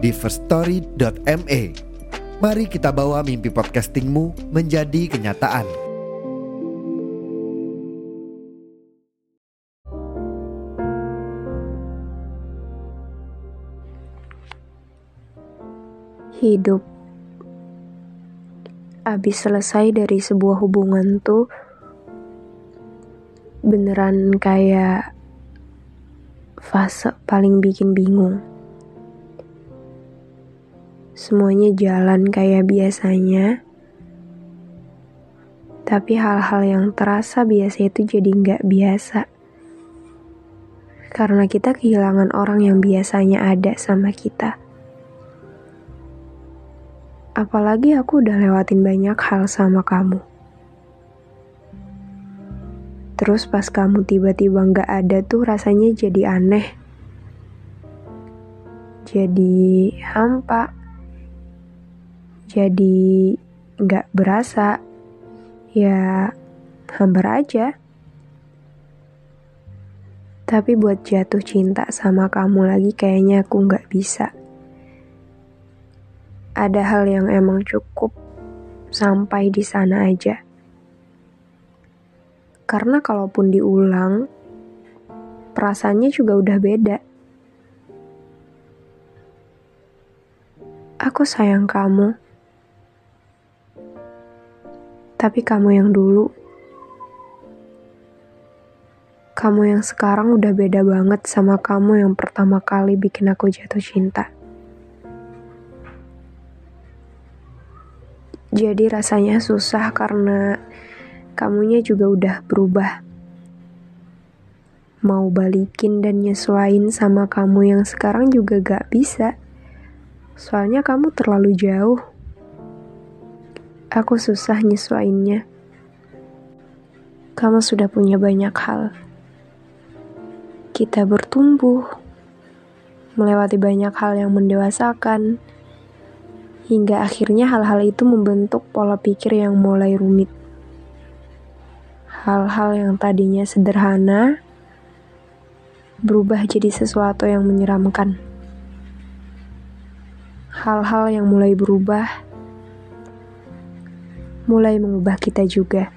di firststory.me. Mari kita bawa mimpi podcastingmu menjadi kenyataan. Hidup Abis selesai dari sebuah hubungan tuh beneran kayak fase paling bikin bingung. Semuanya jalan kayak biasanya, tapi hal-hal yang terasa biasa itu jadi nggak biasa. Karena kita kehilangan orang yang biasanya ada sama kita. Apalagi aku udah lewatin banyak hal sama kamu. Terus pas kamu tiba-tiba nggak ada tuh rasanya jadi aneh. Jadi hampa. Jadi nggak berasa. Ya hambar aja. Tapi buat jatuh cinta sama kamu lagi kayaknya aku nggak bisa. Ada hal yang emang cukup sampai di sana aja. Karena kalaupun diulang, perasaannya juga udah beda. Aku sayang kamu. Tapi kamu yang dulu. Kamu yang sekarang udah beda banget sama kamu yang pertama kali bikin aku jatuh cinta. Jadi rasanya susah karena kamunya juga udah berubah. Mau balikin dan nyesuain sama kamu yang sekarang juga gak bisa. Soalnya kamu terlalu jauh. Aku susah nyesuainnya. Kamu sudah punya banyak hal. Kita bertumbuh, melewati banyak hal yang mendewasakan, hingga akhirnya hal-hal itu membentuk pola pikir yang mulai rumit hal-hal yang tadinya sederhana berubah jadi sesuatu yang menyeramkan. Hal-hal yang mulai berubah mulai mengubah kita juga.